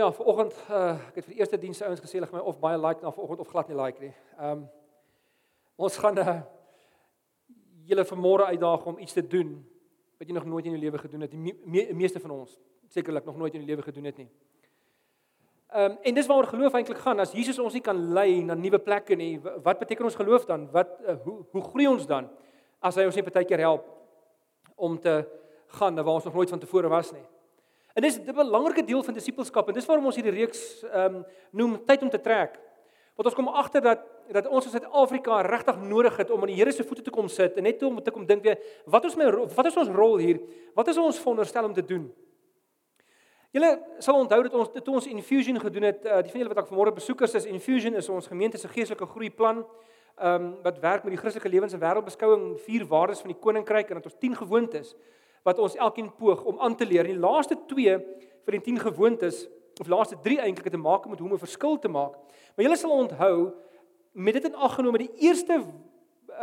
Ja, vanoggend uh, ek het vir die eerste diens ouens gesê hulle gaan my of baie like na vanoggend of glad nie like nie. Ehm um, ons gaan uh, julle vanmôre uitdaag om iets te doen wat jy nog nooit in jou lewe gedoen het. Die me me meeste van ons sekerlik nog nooit in die lewe gedoen het nie. Ehm um, en dis waaroor geloof eintlik gaan. As Jesus ons nie kan lei na nuwe plekke nie, wat beteken ons geloof dan? Wat uh, hoe hoe groei ons dan as hy ons net baie keer help om te gaan na waar ons nog nooit van tevore was nie? En dis 'n belangrike deel van disippelskap en dis waarom ons hierdie reeks ehm um, noem tyd om te trek. Want ons kom agter dat dat ons in Suid-Afrika regtig nodig het om aan die Here se voete te kom sit en net om te kom dink weer wat is my wat is ons rol hier? Wat is ons veronderstel om te doen? Julle sal onthou dat ons toe ons Infusion gedoen het, uh, die van julle wat ek vanmôre besoekers is, Infusion is ons gemeente se geestelike groeiplan ehm um, wat werk met die Christelike lewens en wêreldbeskouing, vier waardes van die koninkryk en dat ons 10 gewoontes wat ons elkeen poog om aan te leer. Die laaste 2 vir die 10 gewoontes of laaste 3 eintlik het te maak met hoe om 'n verskil te maak. Maar julle sal onthou met dit in ag genome die eerste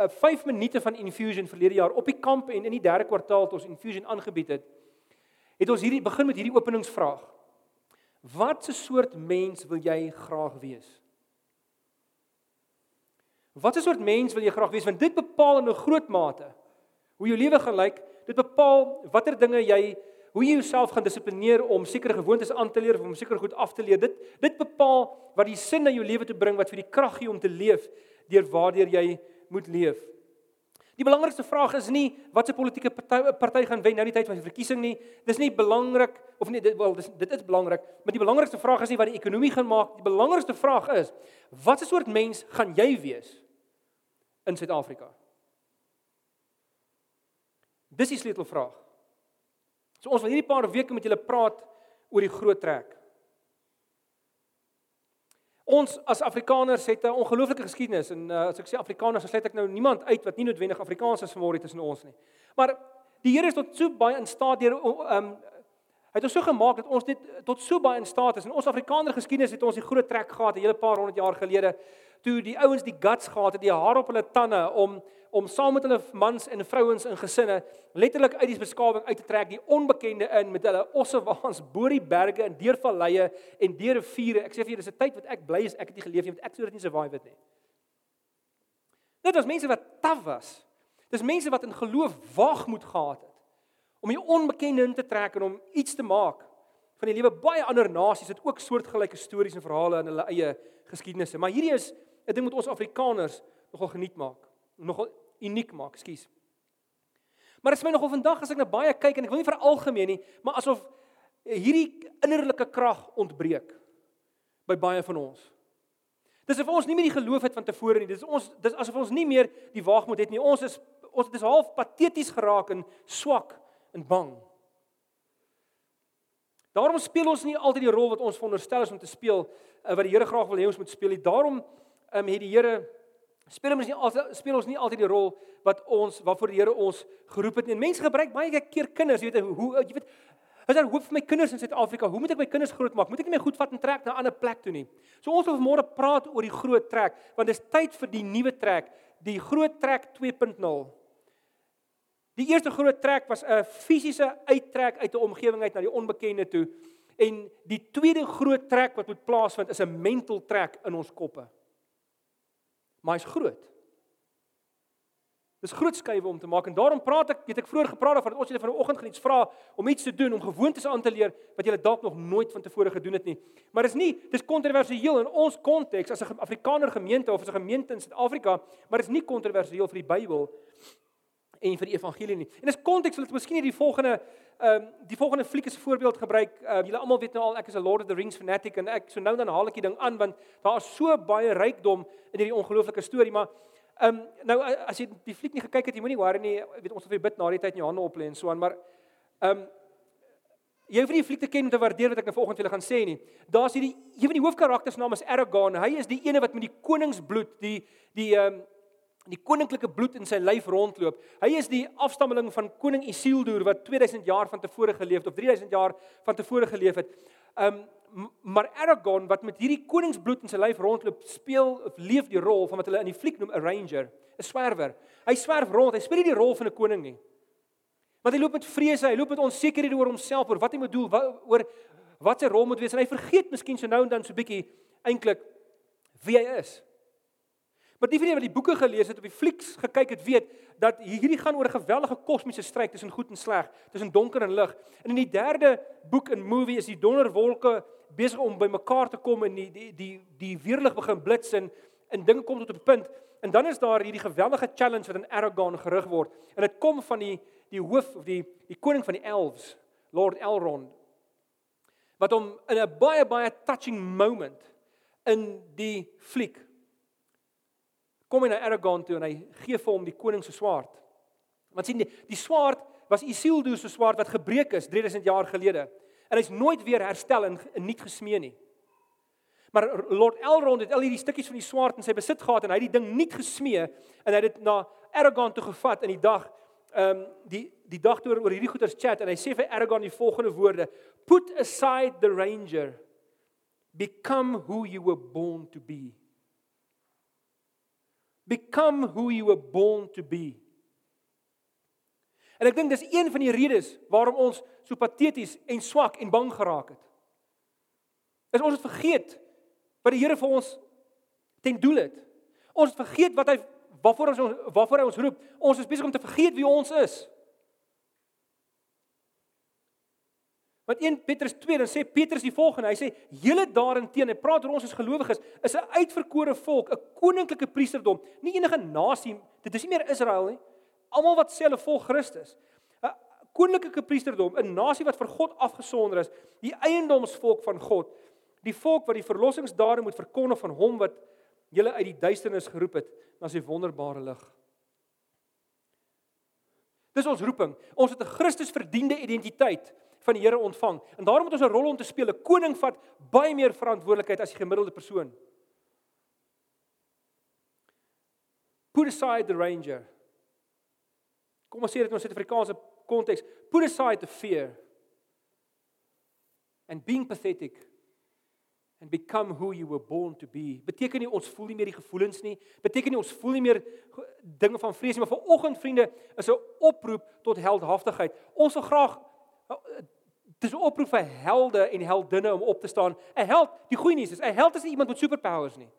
5 uh, minute van infusion verlede jaar op die kamp en in die derde kwartaal het ons infusion aangebied het. Het ons hierdie begin met hierdie openingsvraag. Wat 'n soort mens wil jy graag wees? Wat 'n soort mens wil jy graag wees? Want dit bepaal in 'n groot mate hoe jou lewe gaan lyk Dit bepaal watter dinge jy hoe jy jouself gaan dissiplineer om sekere gewoontes aan te leer of om sekere goed af te leer. Dit dit bepaal wat die sin na jou lewe toe bring wat vir die krag gee om te leef deur waardeur jy moet leef. Die belangrikste vraag is nie wat se politieke party, party gaan wen nou die tyd van die verkiesing nie. Dis nie belangrik of nie dit wel dis dit is belangrik, maar die belangrikste vraag is nie wat die ekonomie gaan maak. Die belangrikste vraag is wat 'n soort mens gaan jy wees in Suid-Afrika? Dis die sleutelvraag. So ons wil hierdie paar weke met julle praat oor die groot trek. Ons as Afrikaners het 'n ongelooflike geskiedenis en uh, as ek sê Afrikaners, dan sluit ek nou niemand uit wat nie noodwendig Afrikaans is vanmôre tussen ons nie. Maar die Here is tot so baie in staat deur um hy het ons so gemaak dat ons dit tot so baie in staat is. In ons Afrikaner geskiedenis het ons die groot trek gehad 'n hele paar honderd jaar gelede toe die ouens die guts gehad het, die haar op hulle tande om om saam met hulle mans en vrouens in gesinne letterlik uit die beskawing uit te trek, die onbekende in met hulle ossewaans bo die berge en deur valleie en deur riviere. Ek sê vir julle, dis 'n tyd wat ek bly is ek het nie geleef nie, want ek sou dit nie survive het nie. Dit was mense wat taaf was. Dis mense wat in geloof wag moet gehad het om die onbekende in te trek en om iets te maak van die lewe baie ander nasies het ook soortgelyke stories en verhale in hulle eie geskiedenisse. Maar hierdie is 'n ding wat ons Afrikaners nogal geniet maak nogal uniek maak, skus. Maar dit is my nogal vandag as ek nou baie kyk en ek wil nie vir algemeen nie, maar asof hierdie innerlike krag ontbreek by baie van ons. Dis of ons nie meer die geloof het van tevore nie. Dis ons dis asof ons nie meer die waagmoed het nie. Ons is ons is half pateties geraak en swak en bang. Daarom speel ons nie altyd die rol wat ons veronderstel is om te speel uh, wat die Here graag wil hê ons moet speel nie. Daarom um, het die Here speel ons nie altyd speel ons nie altyd die rol wat ons waarvoor die Here ons geroep het nie. Mense gebruik baie keer kinders, jy weet hoe jy weet as daar hoop vir my kinders in Suid-Afrika, hoe moet ek my kinders grootmaak? Moet ek nie my goed vat en trek na 'n ander plek toe nie? So ons wil vanmôre praat oor die groot trek, want dis tyd vir die nuwe trek, die groot trek 2.0. Die eerste groot trek was 'n fisiese uittrek uit 'n omgewing uit na die onbekende toe. En die tweede groot trek wat moet plaasvind is 'n mental trek in ons koppe maar hy's groot. Dis groot skuwe om te maak en daarom praat ek, weet ek vroeër gepraat het dat ons julle vanoggend gaan iets vra om iets te doen om gewoontes aan te leer wat julle dalk nog nooit van tevore gedoen het nie. Maar dis nie, dis kontroversieel in ons konteks as 'n Afrikaner gemeente of as 'n gemeente in Suid-Afrika, maar dis nie kontroversieel vir die Bybel en vir die evangelie nie. En dis konteks wil ek miskien hierdie volgende ehm um, die volgende fliek as voorbeeld gebruik. Uh, julle almal weet nou al ek is 'n Lord of the Rings fanatic en ek so nou dan haal ek die ding aan want daar is so baie rykdom in hierdie ongelooflike storie, maar ehm um, nou as jy die fliek nie gekyk het, jy moenie worry nie. Weet ons of jy bid na die tyd in jou hande op lê en so aan, maar ehm um, jy hoef nie die fliek te ken om te waardeer wat ek nou vanoggend vir julle gaan sê nie. Daar's hierdie een van die hoofkarakters naam is Aragorn. Hy is die ene wat met die koningsbloed, die die ehm um, die koninklike bloed in sy lyf rondloop. Hy is die afstammeling van koning Isildur wat 2000 jaar van tevore geleef het of 3000 jaar van tevore geleef het. Um maar Aragorn wat met hierdie koningsbloed in sy lyf rondloop, speel of leef die rol van wat hulle in die fliek noem 'n ranger, 'n swerwer. Hy swerf rond, hy speel nie die rol van 'n koning nie. Want hy loop met vrese, hy loop met onsekerhede oor homself, oor wat hy moet doen, oor wat sy rol moet wees en hy vergeet miskien so nou en dan so bietjie eintlik wie hy is. Maar die van julle wat die boeke gelees het, op die flieks gekyk het, weet dat hierdie gaan oor 'n geweldige kosmiese stryd tussen goed en sleg, tussen donker en lig. En in die derde boek in movie is die donderwolke besig om bymekaar te kom en die die die die weerlig begin blits en en dinge kom tot 'n punt en dan is daar hierdie geweldige challenge wat in Aragorn gerig word en dit kom van die die hoof of die die koning van die elves Lord Elrond wat hom in 'n baie baie touching moment in die fliek kom hy na Aragorn toe en hy gee vir hom die koning se swaard. Want sien die, die swaard was Isildur se swaard wat gebreek is 3000 jaar gelede en hy's nooit weer herstel en, en nie gesmee nie. Maar Lord Elrond het al hierdie stukkies van die swaard in sy besit gehad en hy het die ding nie gesmee en hy het dit na Aragorn toe gevat in die dag ehm um, die die dag toe oor hierdie goeters chat en hy sê vir Aragorn die volgende woorde put aside the ranger become who you were born to be become who you were born to be En ek dink dis een van die redes waarom ons so pateties en swak en bang geraak het. Is ons het vergeet wat die Here vir ons ten doel het. Ons het vergeet wat hy waarvoor ons waarvoor hy ons roep. Ons is besig om te vergeet wie ons is. Want 1 Petrus 2 dan sê Petrus die volgende, hy sê julle daarenteen, hy praat oor ons as gelowiges, is 'n uitverkore volk, 'n koninklike priesterdom, nie enige nasie, dit is nie meer Israel nie almal wat sê hulle volg Christus. 'n Koninklike priesterdom, 'n nasie wat vir God afgesonder is, die eiendomsvolk van God, die volk wat die verlossingsdade moet verkondig van hom wat julle uit die duisternis geroep het na sy wonderbare lig. Dis ons roeping. Ons het 'n Christus verdiende identiteit van die Here ontvang. En daarom moet ons 'n rol om te speel. 'n Koning vat baie meer verantwoordelikheid as die gemiddelde persoon. Put aside the ranger. Kom ons sê dit in ons Suid-Afrikaanse konteks. Put aside the fear and being pathetic and become who you were born to be. Beteken nie ons voel nie meer die gevoelens nie. Beteken nie ons voel nie meer dinge van vrees nie, maar vanoggend vriende is 'n oproep tot heldhaftigheid. Ons wil graag dis 'n oproep vir helde en heldinne om op te staan. 'n Held, die goeie nuus is 'n held is nie iemand met superpowers nie.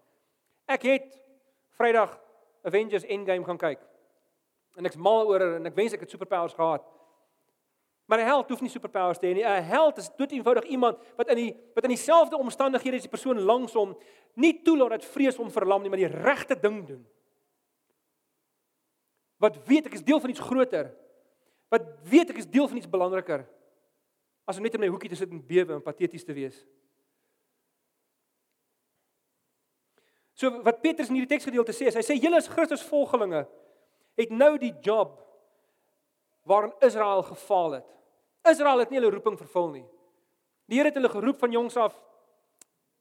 Ek het Vrydag Avengers Endgame gaan kyk en ek's mal oor en ek wens ek het superpowers gehad. Maar 'n held hoef nie superpowers te hê nie. 'n Held is dood eenvoudig iemand wat in die wat in dieselfde omstandighede as die persoon langs hom nie toelaat dat vrees hom verlam nie, maar die regte ding doen. Wat weet ek is deel van iets groter. Wat weet ek is deel van iets belangriker as om net in my hoekie te sit en bewe en pateties te wees. So wat Petrus in hierdie teksgedeelte sê is hy sê julle is Christus volgelinge het nou die job waarin Israel gefaal het. Israel het nie hulle roeping vervul nie. Die Here het hulle geroep van jongs af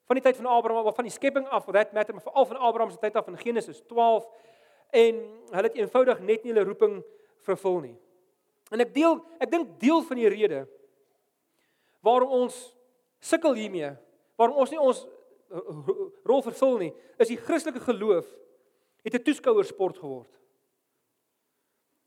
van die tyd van Abraham of van die skepping af, for that matter, maar veral van Abraham se tyd af in Genesis 12 en hulle het eenvoudig net nie hulle roeping vervul nie. En ek deel ek dink deel van die rede waarom ons sukkel hiermee, waarom ons nie ons rol vervul nie, is die Christelike geloof het 'n toeskouersport geword.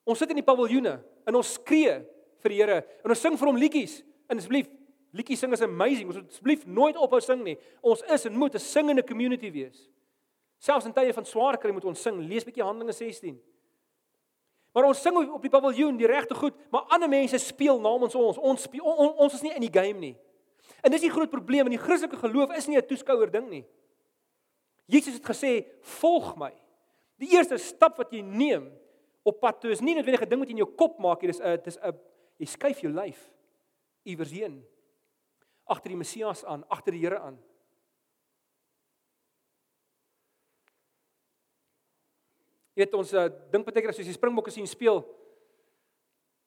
Ons sit in die paviljoene en ons skree vir die Here en ons sing vir hom liedjies. En asseblief, liedjies sing is amazing. Ons moet asseblief nooit ophou sing nie. Ons is en moet 'n singende community wees. Selfs in tye van swaar kry moet ons sing. Lees bietjie Handelinge 16. Maar ons sing op die paviljoen die regte goed, maar ander mense speel namens ons. Ons speel, on, on, ons is nie in die game nie. En dis die groot probleem in die Christelike geloof is nie 'n toeskouer ding nie. Jesus het gesê, "Volg my." Die eerste stap wat jy neem op pad toe is nie noodwendig 'n ding wat jy in jou kop maak nie, dis 'n dis 'n jy skuif jou lyf iewers heen agter die Messias aan, agter die Here aan. Jy weet ons uh, dink baie keer as jy Springbokke sien speel,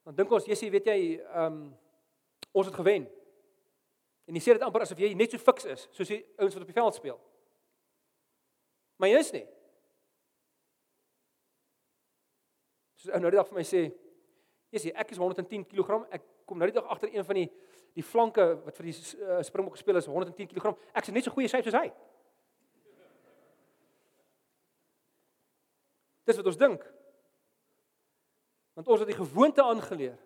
dan dink ons, Jessie, weet jy, ehm um, ons het gewen. En jy sê dit amper asof jy net so fiks is soos die ouens wat op die veld speel. Maar jy is nie. Soos ou nou die dag vir my sê, "Jessie, ek is 110 kg. Ek kom nou die dag agter een van die die flanke wat vir die uh, springbok gespeel is 110 kg. Ek is net so goeie shape soos hy." Dis wat ons dink. Want ons het die gewoonte aangeleer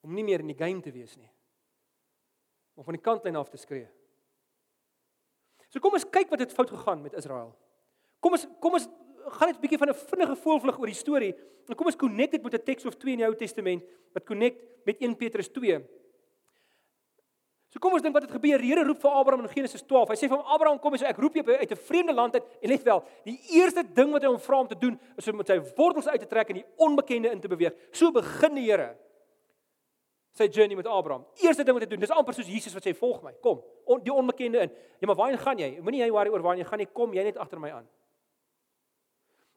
om nie meer in die game te wees nie. om van die kantlyn af te skree. So kom ons kyk wat het fout gegaan met Israel. Kom ons kom ons gaan net 'n bietjie van 'n vinnige voorvlug oor die storie. En kom ons connect dit met 'n teks of 2 in die Ou Testament wat connect met 1 Petrus 2. So kom ons dink wat het gebeur. Die Here roep vir Abraham in Genesis 12. Hy sê vir hom Abraham kom jy so ek roep jou uit 'n vreemde land uit en let wel, die eerste ding wat hy hom vra om te doen is om met sy wortels uit te trek en die onbekende in te beweeg. So begin die Here sy journey met Abraham. Eerste ding wat hy doen, dis amper soos Jesus wat sê volg my. Kom, on, die onbekende in. Ja, maar waarheen gaan jy? Moenie jy worry oor waarheen jy gaan nie. Kom jy net agter my aan.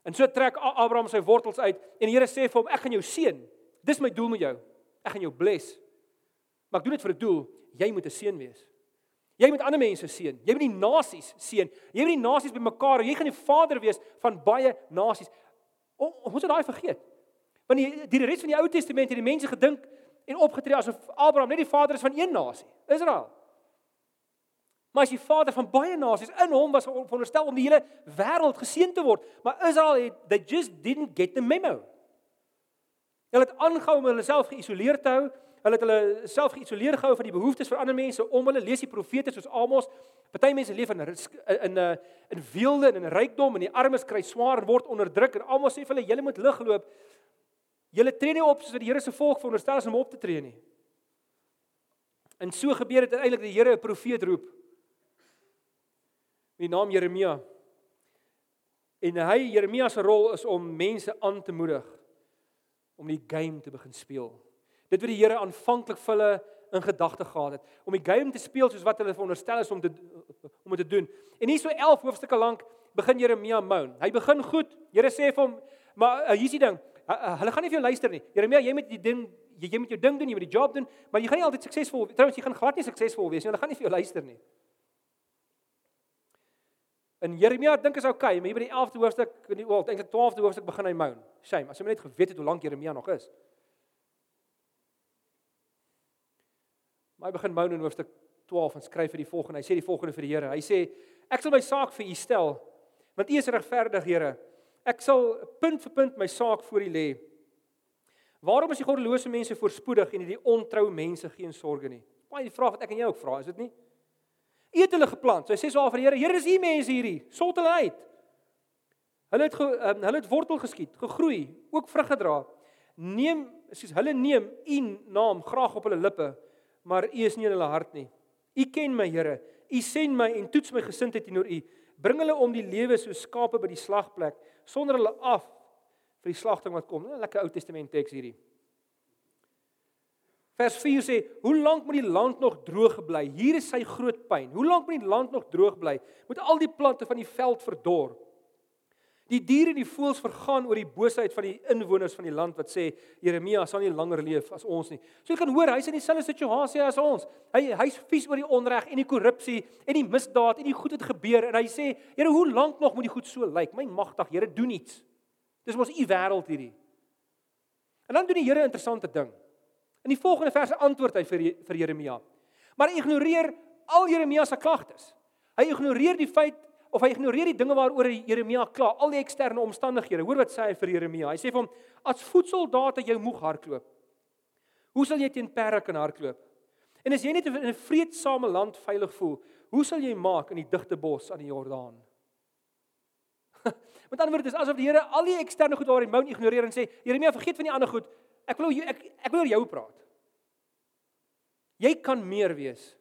En so trek Abraham sy wortels uit en die Here sê vir hom ek gaan jou seën. Dis my doel met jou. Ek gaan jou bless. Maar ek doen dit vir 'n doel jy moet 'n seun wees. Jy moet ander mense seën. Jy moet die nasies seën. Jy moet die nasies bymekaar. Jy gaan die vader wees van baie nasies. Ons het daai vergeet. Want die die res van die Ou Testament het die mense gedink en opgetree asof Abraham net die vader is van een nasie, Israel. Maar as die vader van baie nasies in hom was veronderstel om die hele wêreld geseën te word, maar Israel het they just didn't get the memo. Hulle het aangehou om hulle self geïsoleer te hou Hulle het hulle self geïsoleer gehou van die behoeftes van ander mense om hulle lees die profete soos Amos. Party mense leef in in 'n in weelde en in rykdom en die armes kry swaar en word onderdruk en Amos sê vir hulle julle moet lig loop. Julle tree nie op soos die Here se volk veronderstel is om op te tree nie. En so gebeur dit uiteindelik dat die Here 'n profeet roep. Die naam Jeremia. En hy Jeremia se rol is om mense aan te moedig om die game te begin speel. Dit wat die Here aanvanklik vir hulle in gedagte gehad het om die game te speel soos wat hulle veronderstel is om te om dit te doen. En hier so 11 hoofstukke lank begin Jeremia moan. Hy begin goed. Here sê vir hom, maar uh, hier's die ding. Uh, uh, hulle gaan nie vir jou luister nie. Jeremia, jy moet die ding jy, jy moet jou ding doen, jy moet die job doen, maar jy gaan nie altyd suksesvol trouens jy gaan glad nie suksesvol wees nie. Hulle gaan nie vir jou luister nie. En Jeremia dink is okay, maar hier by die 11de hoofstuk, in die wel, eintlik 12de hoofstuk begin hy moan. Shame, as jy net geweet het hoe lank Jeremia nog is. Maar hy begin moan in hoofstuk 12 en skryf vir die volgende. Hy sê die volgende vir die Here. Hy sê ek sal my saak vir u stel want u is regverdig, Here. Ek sal punt vir punt my saak voor u lê. Waarom is die goddelose mense voorspoedig en die ontrou mense geen sorge nie? Baie die vraag wat ek en jy ook vra, is dit nie? Eet hulle geplant. So hy sê so vir die Here, Here is hier mense hierdie. Sort hulle uit. Hulle het ge, um, hulle het wortel geskiet, gegroei, ook vrug gedra. Neem, sies hulle neem u naam graag op hulle lippe maar U is nie in hulle hart nie. U ken my, Here. U sien my en toets my gesindheid teenoor U. Bring hulle om die lewe soos skape by die slagplek sonder hulle af vir die slagting wat kom. 'n Lekker Ou Testament teks hierdie. Vers 4 sê: "Hoe lank moet die land nog droog bly? Hier is sy groot pyn. Hoe lank moet die land nog droog bly? Moet al die plante van die veld verdor?" Die diere en die voëls vergaan oor die boosheid van die inwoners van die land wat sê Jeremia sal nie langer leef as ons nie. So jy kan hoor, hy's in dieselfde situasie as ons. Hy hy's vies oor die onreg en die korrupsie en die misdaad en die goed wat gebeur en hy sê, Here, hoe lank nog moet die goed so lyk? My magtig, Here, doen iets. Dis mos u wêreld hierdie. En dan doen die Here 'n interessante ding. In die volgende verse antwoord hy vir vir Jeremia. Maar hy ignoreer al Jeremia se klagtes. Hy ignoreer die feit of hy ignoreer die dinge waaroor Jeremia kla, al die eksterne omstandighede. Hoor wat sê hy vir Jeremia? Hy sê vir hom: "As voetsoldate jou moeg hardloop, hoe sal jy teen perde kan hardloop? En as jy net in 'n vreedsame land veilig voel, hoe sal jy maak in die digte bos aan die Jordaan?" Met ander woorde, dis asof die Here al die eksterne goed waar hy mou ignoreer en sê: "Jeremia, vergeet van die ander goed. Ek wil jou ek ek wil oor jou praat. Jy kan meer wees.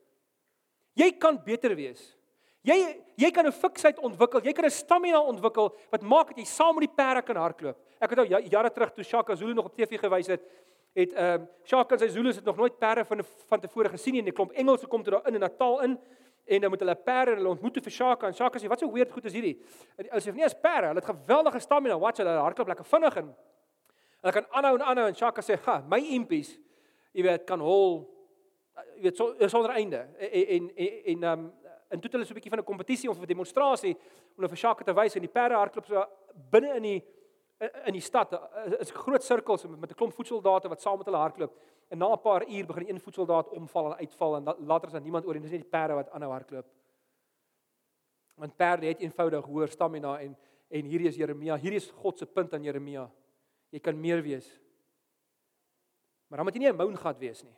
Jy kan beter wees." Jy jy kan 'n fiksheid ontwikkel, jy kan 'n stamina ontwikkel wat maak dat jy saam met die perde kan hardloop. Ek het nou jare terug toe Shaka Zulu nog op TV gewys het, het ehm uh, Shaka en sy Zulus het nog nooit perde van van tevore gesien nie. 'n Klomp Engelse kom toe daar in in Natal in en dan moet hulle perde hulle ontmoet vir Shaka en Shaka sê wat so weird goed is hierdie. En hulle sê nee, is perde, hulle het geweldige stamina. Watch hulle hardloop lekker vinnig en hulle kan aanhou en aanhou en Shaka sê, "Ha, my impies, jy weet, kan hol jy weet so sonder einde." En en en ehm um, En toe het hulle so 'n bietjie van 'n kompetisie of 'n demonstrasie om hulle vir Shaka te wys en die perde hardloop so binne in die in die stad is groot sirkels met 'n klomp voetsoldate wat saam met hulle hardloop. En na 'n paar uur begin een voetsoldaat omval en uitval en later is daar niemand oor en dis net die perde wat aanhou hardloop. Want perde het eenvoudig hoër stamina en en hierdie is Jeremia, hierdie is God se punt aan Jeremia. Jy kan meer wees. Maar dan moet jy nie 'n moungat wees nie.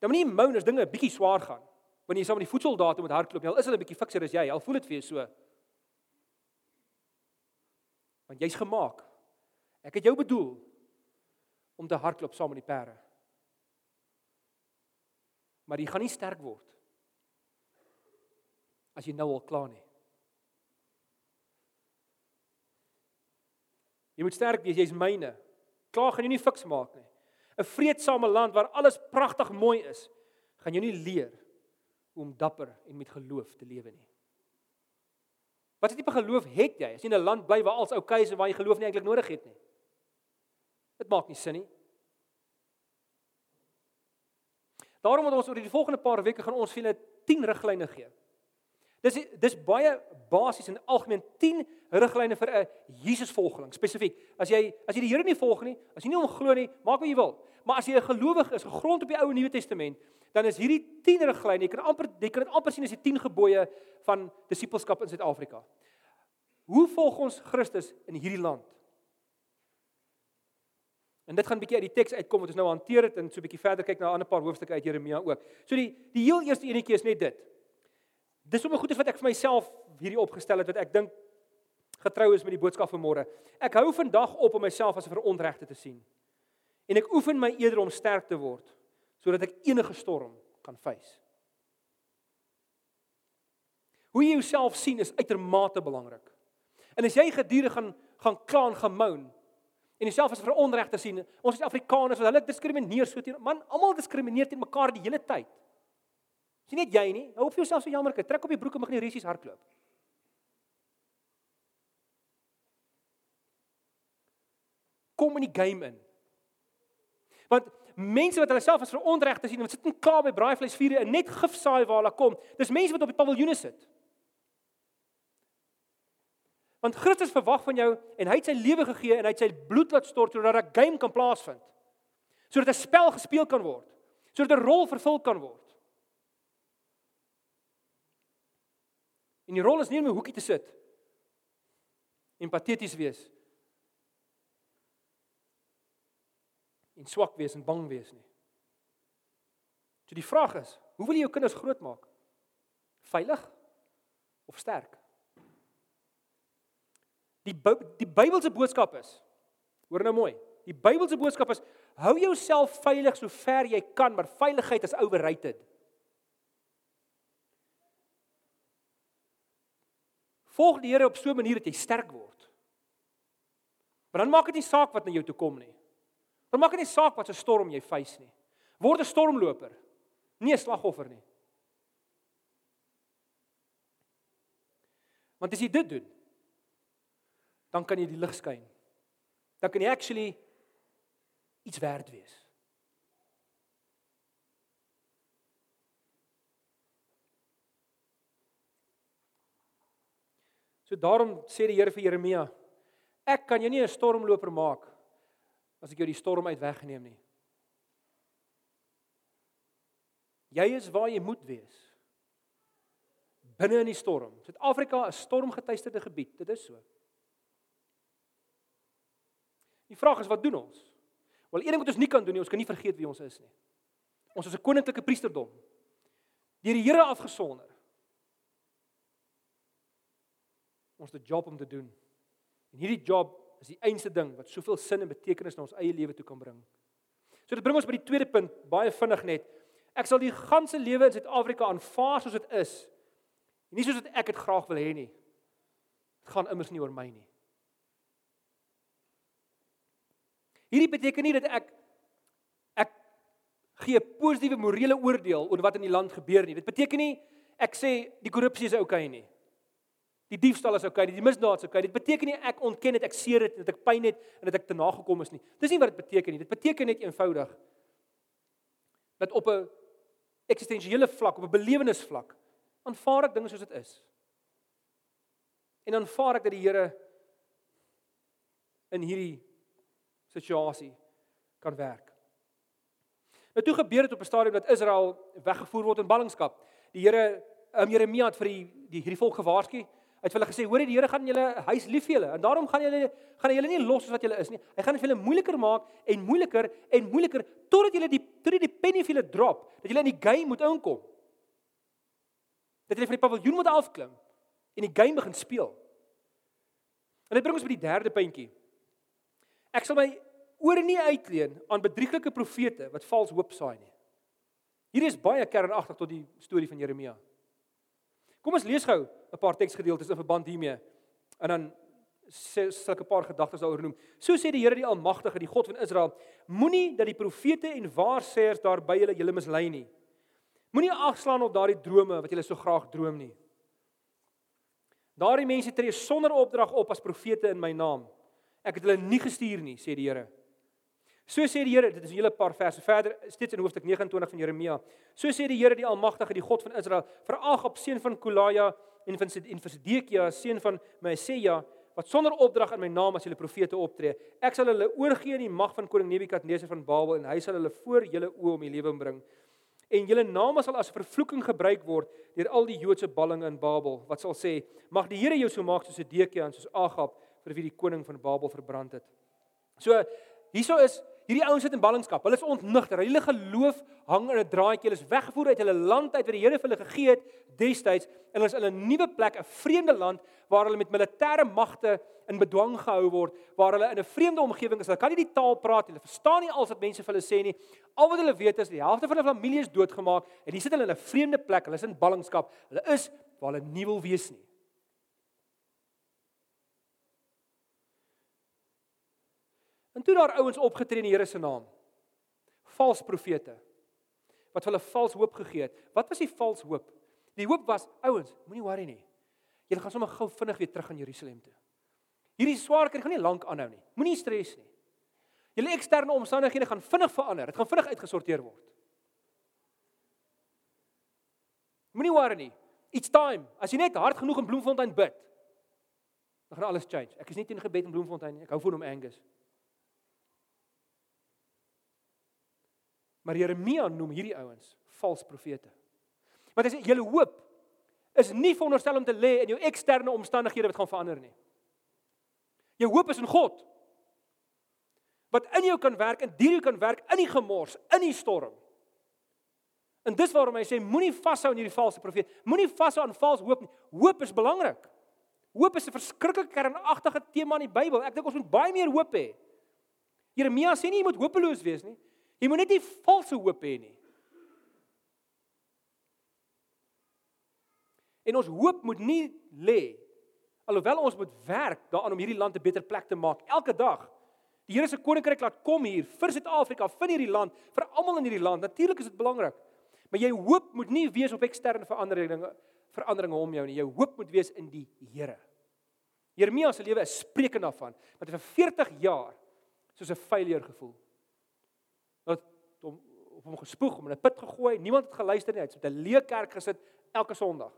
Dan moenie moan as dinge 'n bietjie swaar gaan. Wanneer jy saam met die voetsoldate moet hardloop, jy al is hulle 'n bietjie fikser as jy, al voel dit vir jou so. Want jy's gemaak. Ek het jou bedoel om te hardloop saam met die perde. Maar jy gaan nie sterk word as jy nou al klaar nie. Jy moet sterk wees, jy's myne. Klaar gaan jy nie fiks maak nie. 'n Vreedsame land waar alles pragtig mooi is, gaan jy nie leer om dapper en met geloof te lewe nie. Wat tipe geloof het jy as jy in 'n land bly waar alles oukei is en waar jy geloof nie eintlik nodig het nie? Dit maak nie sin nie. Daarom moet ons oor die volgende paar weke gaan ons vir julle 10 riglyne gee. Dis dis baie basies en algemeen 10 riglyne vir 'n Jesusvolgeling spesifiek. As jy as jy die Here nie volg nie, as jy nie hom glo nie, maak wat jy wil. Maar as jy 'n gelowige is, gegrond op die Ou en Nuwe Testament, dan is hierdie 10 riglyne, jy kan amper jy kan dit amper sien as die 10 gebooie van disippelskap in Suid-Afrika. Hoe volg ons Christus in hierdie land? En dit gaan 'n bietjie uit die teks uitkom wat ons nou hanteer het en so 'n bietjie verder kyk na 'n ander paar hoofstukke uit Jeremia ook. So die die heel eerste enetjie is net dit. Dis sommer goeie wat ek vir myself hierdie opgestel het wat ek dink getrou is met die boodskap van môre. Ek hou vandag op om myself as 'n verontregte te sien. En ek oefen my eerder om sterk te word sodat ek enige storm kan face. Hoe jy jouself sien is uitermate belangrik. En as jy gedurig gaan gaan kla en gemoun en jouself as veronregte sien, ons is Afrikaners wat hulle diskrimineer so teen man, almal diskrimineer teen mekaar die hele tyd. Nie net jy nie. Hou op vir jouself so jammer, trek op die broek en begin die resies hardloop. Kom in die game in. Want mense wat hulle self as verontregte sien, wat sit in klaar by braaivleisvuure en net gif saai waar hulle kom, dis mense wat op die paviljoene sit. Want Christus verwag van jou en hy het sy lewe gegee en hy het sy bloed laat stort sodat 'n game kan plaasvind. Sodat 'n spel gespeel kan word. Sodat 'n rol vervul kan word. En die rol is nie om 'n hoekie te sit en pateties wees. En swak wees en bang wees nie. So die vraag is, hoe wil jy jou kinders grootmaak? Veilig of sterk? Die die Bybelse boodskap is hoor nou mooi. Die Bybelse boodskap is hou jouself veilig so ver jy kan, maar veiligheid is overrated. Volg die Here op so 'n manier dat jy sterk word. Maar dan maak dit nie saak wat na jou toe kom nie. Dan maak dit nie saak wat 'n storm jy face nie. Word 'n stormloper, nie 'n slagoffer nie. Want as jy dit doen, dan kan jy die lig skyn. Dan kan jy actually iets werd wees. So daarom sê die Here vir Jeremia: Ek kan jou nie 'n stormloper maak as ek jou die storm uit weggeneem nie. Jy is waar jy moet wees. Binne in die storm. Suid-Afrika is stormgetuisterde gebied. Dit is so. Die vraag is wat doen ons? Wel, een ding wat ons nie kan doen nie, ons kan nie vergeet wie ons is nie. Ons is 'n koninklike priesterdom. Deur die Here afgesonder. ons 'n job om te doen. En hierdie job is die einste ding wat soveel sin en betekenis na ons eie lewe toe kan bring. So dit bring ons by die tweede punt, baie vinnig net. Ek sal die ganse lewe in Suid-Afrika aanvaar soos dit is. Nie soos wat ek dit graag wil hê nie. Dit gaan immers nie oor my nie. Hierdie beteken nie dat ek ek gee 'n positiewe morele oordeel oor wat in die land gebeur nie. Dit beteken nie ek sê die korrupsie is oukei okay nie. Die diefstal is oukei, die misdaad is oukei. Dit beteken nie ek ontken dit, ek seer dit, dat ek pyn het en dat ek te nagekom is nie. Dis nie wat dit beteken nie. Dit beteken net eenvoudig dat op 'n eksistensiële vlak, op 'n belewenisvlak, aanvaar ek dinge soos dit is. En aanvaar ek dat die Here in hierdie situasie kan werk. Nou toe gebeur dit op 'n stadium dat Israel weggevoer word in ballingskap. Die Here, um, Jeremia het vir die, die hierdie volk gewaarsku Hy het vir hulle gesê: "Hoor, die Here gaan julle huis lief vir julle en daarom gaan julle gaan hy julle nie los soos wat julle is nie. Hy gaan dit vir julle moeiliker maak en moeiliker en moeiliker totdat julle die tot die penny vir julle drop, dat julle in die game moet inkom. Dat julle van die paviljoen moet afklim en die game begin speel." En dit bring ons by die derde puntjie. Ek sal my ore nie uitleen aan bedrieglike profete wat vals hoop saai nie. Hierdie is baie kernagtig tot die storie van Jeremia. Kom ons lees gou 'n paar teksgedeeltes in verband hiermee. En dan sê sulke paar gedagtes daaroor noem. So sê die Here die Almagtige, die God van Israel, moenie dat die profete en waarsêers daar by julle julle mislei nie. Moenie agslaan op daardie drome wat julle so graag droom nie. Daardie mense tree sonder opdrag op as profete in my naam. Ek het hulle nie gestuur nie, sê die Here. So sê die Here, dit is 'n hele paar verse verder, steeds in hoofstuk 29 van Jeremia. So sê die Here die Almagtige, die God van Israel, vir Agab seun van Kolaja en van Sedekia seun van Maaseja wat sonder opdrag in my naam as julle profete optree. Ek sal hulle oorgee in die mag van koning Nebukadneser van Babel en hy sal hulle voor julle oë om die lewe bring. En julle name sal as vervloeking gebruik word deur al die Joodse ballinge in Babel wat sal sê: Mag die Here jou so maak soos Sedekia en soos Agab vir wie die koning van Babel verbrand het. So hieso is Hierdie ouens sit in ballingskap. Hulle is ontnigter. Hulle geloof hang in 'n draadjie. Hulle is weggevoer uit hulle land uit wat die Here vir hulle gegee het destyds en hulle is in 'n nuwe plek, 'n vreemde land waar hulle met militêre magte in bedwang gehou word, waar hulle in 'n vreemde omgewing is. Hulle kan nie die taal praat nie. Hulle verstaan nie alles wat mense vir hulle sê nie. Al wat hulle weet is die helfte van hulle familie is doodgemaak en hier sit hulle in 'n vreemde plek. Hulle is in ballingskap. Hulle is waar hulle nie wil wees nie. En toe daar ouens opgetree in die Here se naam. Vals profete wat hulle vals hoop gegee het. Wat was die vals hoop? Die hoop was ouens, moenie worry nie. Julle gaan sommer gou vinnig weer terug aan Jerusalem toe. Hierdie swaar kry gaan nie lank aanhou nie. Moenie stres nie. Julle eksterne omstandighede gaan vinnig verander. Dit gaan vinnig uitgesorteer word. Moenie worry nie. It's time. As jy net hard genoeg in Bloemfontein bid, dan gaan alles change. Ek is nie teen gebed in Bloemfontein nie. Ek hou van hom Angus. Maar Jeremia noem hierdie ouens vals profete. Want hy sê julle hoop is nie veronderstel om te lê in jou eksterne omstandighede wat gaan verander nie. Jou hoop is in God. Wat in jou kan werk en deur jou kan werk in die gemors, in die storm. En dis waarom hy sê moenie vashou aan hierdie valse profeet. Moenie vashou aan vals hoop nie. Hoop is belangrik. Hoop is 'n verskriklike kernagtige tema in die Bybel. Ek dink ons moet baie meer hoop hê. Jeremia sê nie jy moet hopeloos wees nie. Jy moet net nie valse hoop hê nie. En ons hoop moet nie lê alhoewel ons moet werk daaraan om hierdie land 'n beter plek te maak elke dag. Die Here se koninkryk laat kom hier vir Suid-Afrika, vir hierdie land, vir almal in hierdie land. Natuurlik is dit belangrik. Maar jy hoop moet nie wees op eksterne veranderinge veranderinge om jou nie. Jou hoop moet wees in die Here. Jeremia se lewe is spreekend daarvan, want hy vir 40 jaar soos 'n failure gevoel het hom op hom gespoeg, hom in 'n put gegooi. Niemand het geluister nie. Hy het met 'n leë kerk gesit elke Sondag.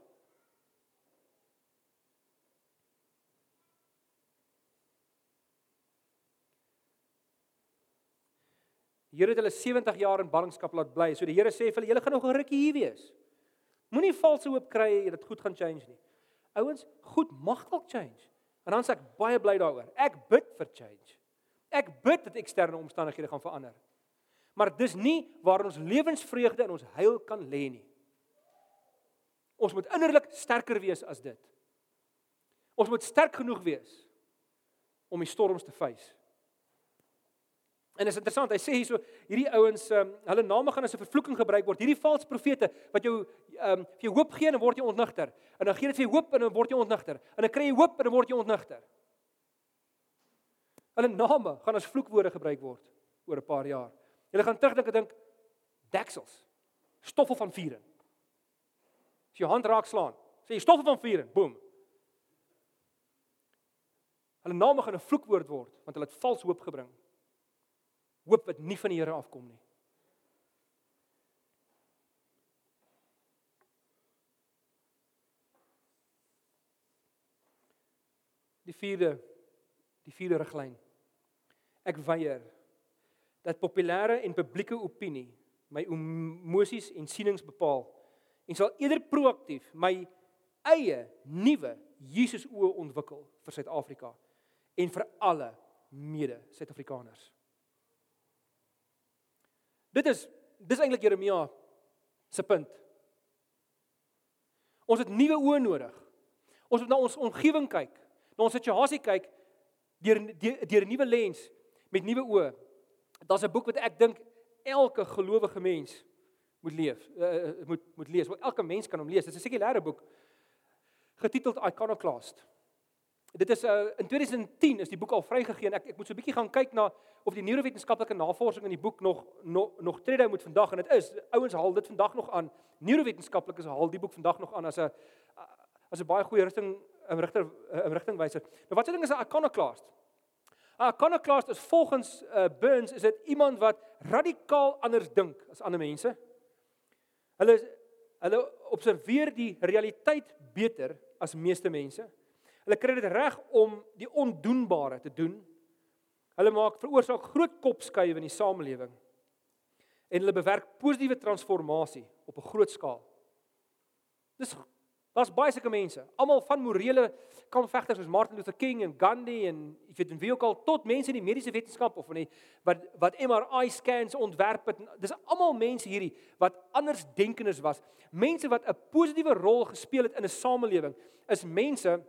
Die Here het hulle 70 jaar in ballingskap laat bly. So die Here sê vir hulle, julle gaan nog 'n rukkie hier wees. Moenie valse hoop kry dat goed gaan change nie. Ouens, goed mag dalk change. En dan sê ek baie bly daaroor. Ek bid vir change. Ek bid dat eksterne omstandighede gaan verander maar dis nie waar ons lewensvreugde en ons heil kan lê nie. Ons moet innerlik sterker wees as dit. Ons moet sterk genoeg wees om die storms te face. En dit is interessant, hy sê hierso hierdie ouens um, hulle name gaan as 'n vervloeking gebruik word. Hierdie valse profete wat jou ehm um, vir jou hoop gee en word jy ontnigter. En dan gee dit vir jou hoop en dan word jy ontnigter. En dan kry jy hoop en dan word jy ontnigter. Hulle name gaan as vloekwoorde gebruik word oor 'n paar jaar. Julle gaan terugdink en dink deksels. Stoffel van vuuring. As jy hand raak slaan, sê jy stoffel van vuuring, boem. Hulle name gaan 'n vloekwoord word want hulle het vals hoop gebring. Hoop wat nie van die Here afkom nie. Die vierde die vierde riglyn. Ek weier dat populêre en publieke opinie my emosies en sienings bepaal en sal eerder proaktief my eie nuwe Jesus oë ontwikkel vir Suid-Afrika en vir alle mede Suid-Afrikaners. Dit is dis eintlik Jeremia se punt. Ons het nuwe oë nodig. Ons moet na ons omgewing kyk, na ons situasie kyk deur deur 'n nuwe lens met nuwe oë. Daar's 'n boek wat ek dink elke gelowige mens moet leef, uh, moet moet lees. Want elke mens kan hom lees. Dit is 'n sekulêre boek getiteld Iconoclast. Dit is uh, in 2010 is die boek al vrygegee en ek ek moet so 'n bietjie gaan kyk na of die neurowetenskaplike navorsing in die boek nog nog nog trede moet vandag en dit is ouens haal dit vandag nog aan. Neurowetenskaplikes haal die boek vandag nog aan as 'n as 'n baie goeie rigting 'n rigter 'n rigtingwyser. Nou wat se ding is 'n Iconoclast? 'n Iconoclast is volgens uh, Burns is dit iemand wat radikaal anders dink as ander mense. Hulle hulle observeer die realiteit beter as meeste mense. Hulle kry dit reg om die ondoenbare te doen. Hulle maak veroorsaak groot kopskuive in die samelewing. En hulle bewerk positiewe transformasie op 'n groot skaal. Dis daar's baie sulke mense, almal van morele kampvegters soos Martin Luther King en Gandhi en ek weet en wie ook al tot mense in die mediese wetenskap of van die wat wat MRI scans ontwerp het. Dis almal mense hierdie wat anders denkendes was. Mense wat 'n positiewe rol gespeel het in 'n samelewing is mense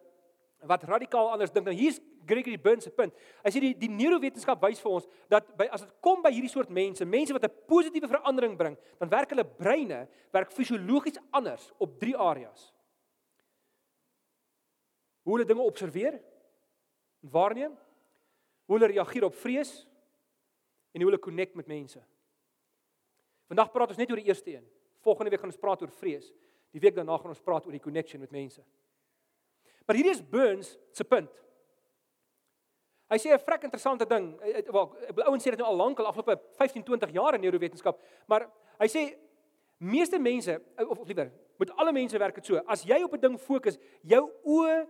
wat radikaal anders dink. Nou hier's Gregory Burns se punt. Hy sê die die neurowetenskap wys vir ons dat by as dit kom by hierdie soort mense, mense wat 'n positiewe verandering bring, dan werk hulle breine werk fisiologies anders op drie areas. Hoe hulle dinge observeer en waarneem, hoe hulle reageer op vrees en hoe hulle connect met mense. Vandag praat ons net oor die eerste een. Volgende week gaan ons praat oor vrees. Die week daarna gaan ons praat oor die connection met mense. Maar hierdie is Burns se punt. Hy sê 'n vrek interessante ding. Wel, ouens sê dit nou al lank al afgelope 15, 20 jaar in neurowetenskap, maar hy sê meeste mense of, of liewer, met alle mense werk dit so. As jy op 'n ding fokus, jou oë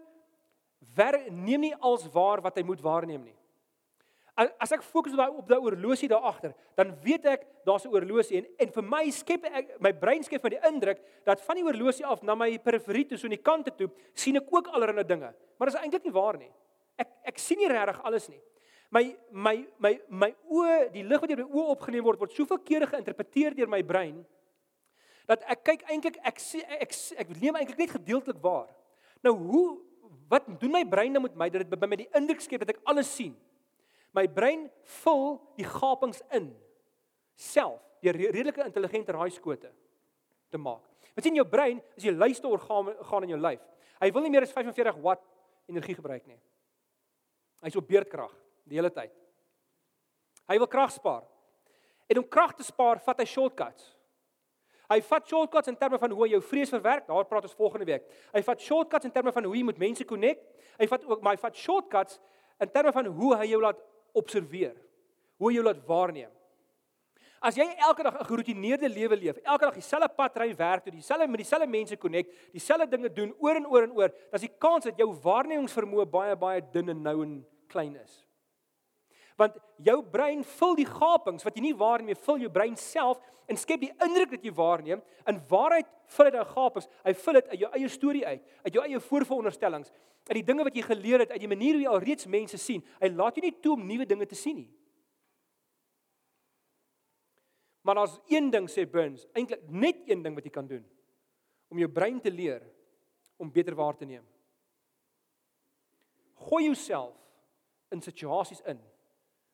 wer neem nie als waar wat hy moet waarneem nie. As ek fokus op daai oorlosie daar agter, dan weet ek daar's 'n oorlosie en en vir my skep ek my brein skep met die indruk dat van die oorlosie af na my periferie toe so aan die kante toe sien ek ook allerlei dinge. Maar dit is eintlik nie waar nie. Ek ek sien nie regtig alles nie. My my my my oë, die lig wat deur my oë opgeneem word, word soveel kere geïnterpreteer deur my brein dat ek kyk eintlik ek ek ek, ek neem eintlik net gedeeltelik waar. Nou hoe wat doen my brein dan met my dat dit by my die indruk skep dat ek alles sien? My brein vul die gapings in self deur redelike intelligente raaiskote te maak. Wat sien jou brein as jy luister orgaan gaan in jou lyf? Hy wil nie meer as 45 watt energie gebruik nie. Hy's op beerdkrag die hele tyd. Hy wil krag spaar. En om krag te spaar, vat hy shortcuts. Hy vat shortcuts in terme van hoe hy jou vrees verwerk. Daar praat ons volgende week. Hy vat shortcuts in terme van hoe jy met mense connect. Hy vat ook maar hy vat shortcuts in terme van hoe hy jou laat observeer. Hoe jy laat waarneem. As jy elke dag 'n geroutineerde lewe leef, elke dag dieselfde pad ry werk toe, dieselfde met dieselfde mense connect, dieselfde dinge doen oor en oor en oor, dan is die kans dat jou waarnemingsvermoë baie baie dun en nou en klein is. Want jou brein vul die gapings wat jy nie waarneem vul jou brein self en skep die indruk dat jy waarneem. In waarheid vul dit daai gapings. Hy vul dit uit jou eie storie uit, uit jou eie voorveronderstellings, uit die dinge wat jy geleer het, uit die manier hoe jy alreeds mense sien. Hy laat jou nie toe om nuwe dinge te sien nie. Maar daar's een ding sê Burns, eintlik net een ding wat jy kan doen om jou brein te leer om beter waar te neem. Gooi jouself in situasies in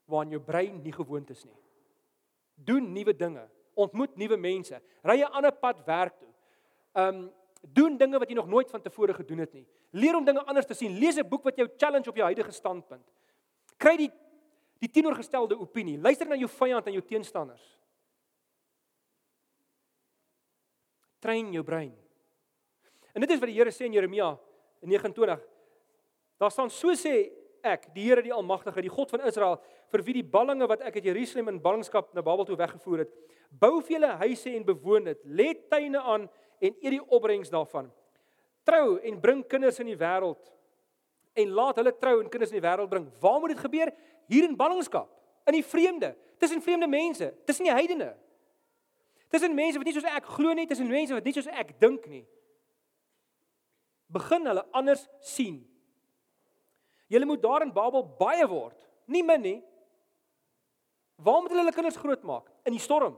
waarin jou brein nie gewoond is nie. Doen nuwe dinge, ontmoet nuwe mense, ry 'n ander pad werk toe. Um doen dinge wat jy nog nooit van tevore gedoen het nie. Leer om dinge anders te sien. Lees 'n boek wat jou challenge op jou huidige standpunt. Kry die die teenoorgestelde opinie. Luister na jou vyand en jou teenstanders. Train jou brein. En dit is wat die Here sê in Jeremia 29. Daar staan so sê ek, die Here die Almagtige, die God van Israel, vir wie die ballinge wat ek uit Jerusalem in ballingskap na Babel toe weggevoer het, bou vir julle huise en bewoon dit. Lê tuine aan en eet die opbrengs daarvan. Trou en bring kinders in die wêreld en laat hulle trou en kinders in die wêreld bring. Waar moet dit gebeur? Hier in ballingskap, in die vreemde, tussen vreemde mense, tussen die heidene. Tussen mense wat nie soos ek glo nie, tussen mense wat nie soos ek dink nie. Begin hulle anders sien. Julle moet daar in Babel baie word, nie min nie. Waar moet hulle hulle kinders grootmaak? In die storm.